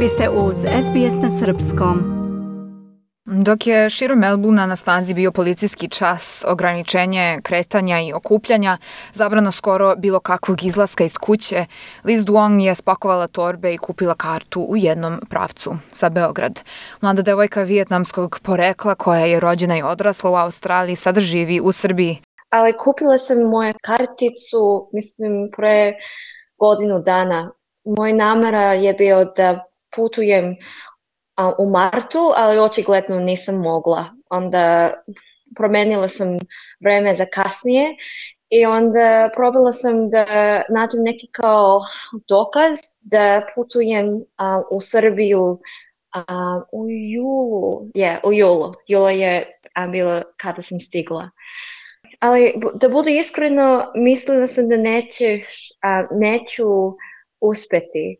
Vi ste uz SBS na Srpskom. Dok je širom Melbuna na snazi bio policijski čas, ograničenje kretanja i okupljanja, zabrano skoro bilo kakvog izlaska iz kuće, Liz Duong je spakovala torbe i kupila kartu u jednom pravcu, sa Beograd. Mlada devojka vijetnamskog porekla koja je rođena i odrasla u Australiji sada živi u Srbiji. Ali kupila sam moju karticu, mislim, pre godinu dana. Moj namera je bio da putujem a, u martu, ali očigledno nisam mogla. Onda promenila sam vreme za kasnije i onda probala sam da nađem neki kao dokaz da putujem a, u Srbiju a, u julu. Je, u julu. Jula je a, bila kada sam stigla. Ali da budu iskreno, mislila sam da neću, a, neću uspeti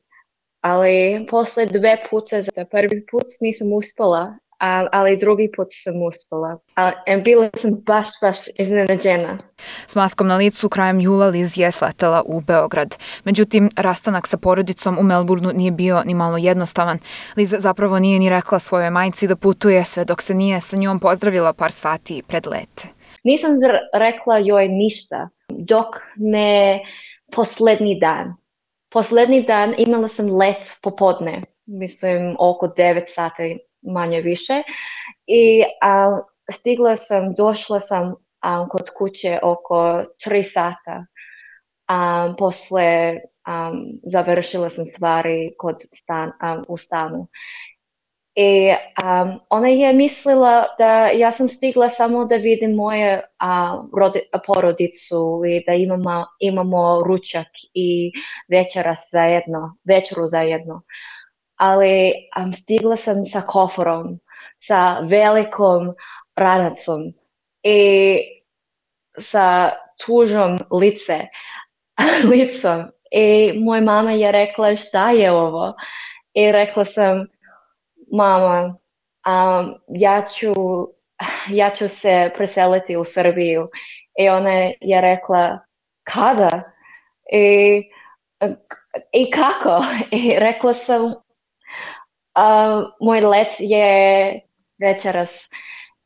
ali posle dve puta, za prvi put nisam uspela, a, ali drugi put sam uspela. A, bila sam baš, baš iznenađena. S maskom na licu krajem jula Liz je sletela u Beograd. Međutim, rastanak sa porodicom u Melbourneu nije bio ni malo jednostavan. Liz zapravo nije ni rekla svojoj majci da putuje sve dok se nije sa njom pozdravila par sati pred let. Nisam rekla joj ništa dok ne poslednji dan Poslednji dan imala sam let popodne, mislim oko 9 sati manje više. I a, stigla sam, došla sam a, kod kuće oko 3 sata. A, posle um, završila sam stvari kod stan, um, u stanu I e, um, ona je mislila da ja sam stigla samo da vidim moje a, rodi, porodicu i da imamo, imamo ručak i večera zajedno, večeru zajedno. Ali um, stigla sam sa koforom, sa velikom ranacom i sa tužom lice, licom. I moja mama je rekla šta je ovo? I rekla sam mama, um, ja, ću, ja ću se preseliti u Srbiju. I ona je rekla, kada? I, i kako? I rekla sam, uh, moj let je večeras.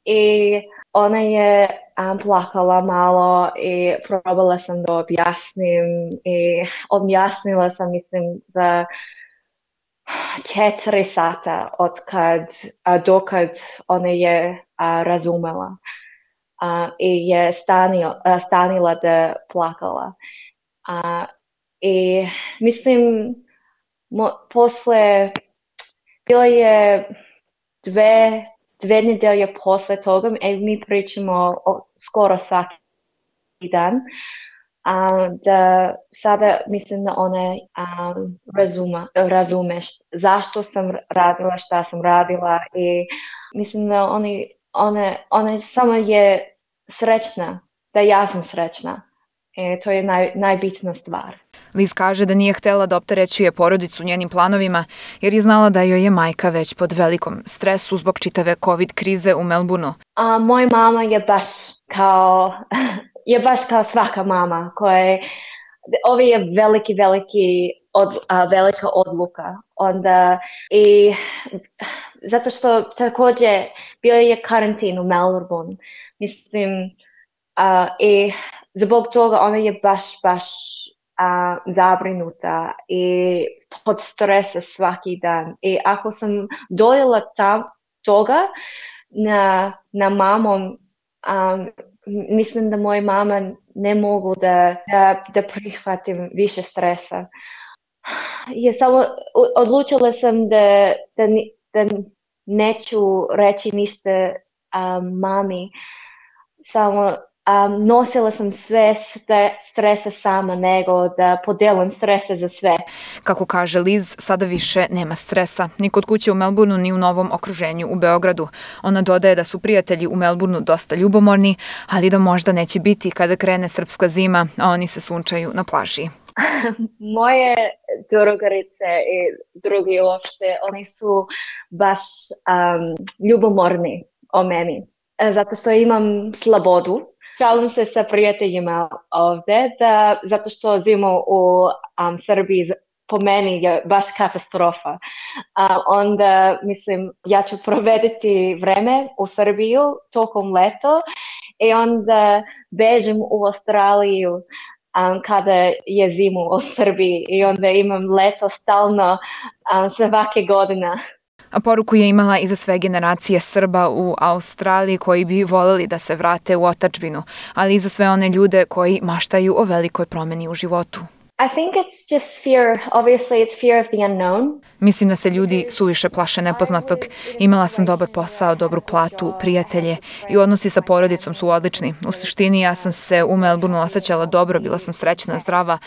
I ona je um, plakala malo i probala sam da objasnim i objasnila sam, mislim, za četiri sata od kad, a, dokad ona je a, razumela a, i je stanio, a, stanila da plakala. A, I mislim, mo, posle, bila je dve, dve nedelje posle toga, e, mi pričamo o, skoro svaki dan, a, da sada mislim da ona um, razuma, razume št, zašto sam radila, šta sam radila i mislim da oni, one, one samo je srećna, da ja sam srećna. E, to je naj, najbitna stvar. Liz kaže da nije htela da opterećuje porodicu njenim planovima, jer je znala da joj je majka već pod velikom stresu zbog čitave COVID krize u Melbourneu. A, moja mama je baš kao je baš kao svaka mama koja je, ovi je veliki, veliki od, a, velika odluka. Onda i zato što takođe bio je karantin u Melbourne. Mislim, a, i zbog toga ona je baš, baš a, zabrinuta i pod stresa svaki dan. I ako sam dojela tam, toga na, na mamom um, mislim da moja mama ne mogu da, da, da prihvatim više stresa. Je samo, odlučila sam da, da, da neću reći ništa um, mami, samo um, nosila sam sve strese sama nego da podelim strese za sve. Kako kaže Liz, sada više nema stresa, ni kod kuće u Melbourneu, ni u novom okruženju u Beogradu. Ona dodaje da su prijatelji u Melbourneu dosta ljubomorni, ali da možda neće biti kada krene srpska zima, a oni se sunčaju na plaži. Moje drugarice i drugi uopšte, oni su baš um, ljubomorni o meni, e, zato što imam slobodu šalim se sa prijateljima ovde, da, zato što zimo u um, Srbiji po meni je baš katastrofa. A, onda, mislim, ja ću provediti vreme u Srbiju tokom leto i onda bežim u Australiju um, kada je zimu u Srbiji i onda imam leto stalno um, svake godina a poruku je imala i za sve generacije Srba u Australiji koji bi voleli da se vrate u otačbinu, ali i za sve one ljude koji maštaju o velikoj promeni u životu. I think it's just fear. Obviously it's fear of the unknown. Mislim da se ljudi suviše plaše nepoznatog. Imala sam dobar posao, dobru platu, prijatelje i odnosi sa porodicom su odlični. U suštini ja sam se u Melbourneu osjećala dobro, bila sam srećna, zdrava.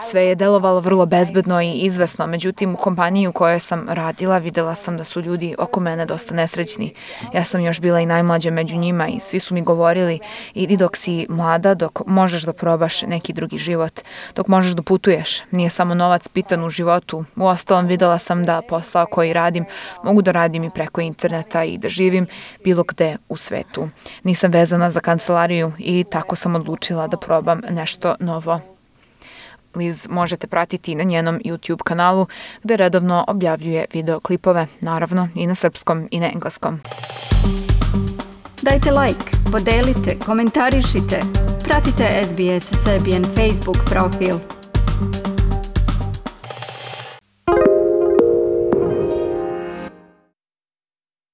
Sve je delovalo vrlo bezbedno i izvesno, međutim u kompaniji u kojoj sam radila videla sam da su ljudi oko mene dosta nesrećni. Ja sam još bila i najmlađa među njima i svi su mi govorili idi dok si mlada, dok možeš da probaš neki drugi život, dok možeš da putuješ putuješ. Nije samo novac pitan u životu. U ostalom videla sam da posao koji radim mogu da radim i preko interneta i da živim bilo gde u svetu. Nisam vezana za kancelariju i tako sam odlučila da probam nešto novo. Liz možete pratiti na njenom YouTube kanalu gde redovno objavljuje videoklipove, naravno i na srpskom i na engleskom. Dajte like, podelite, komentarišite. Pratite SBS Serbian Facebook profil.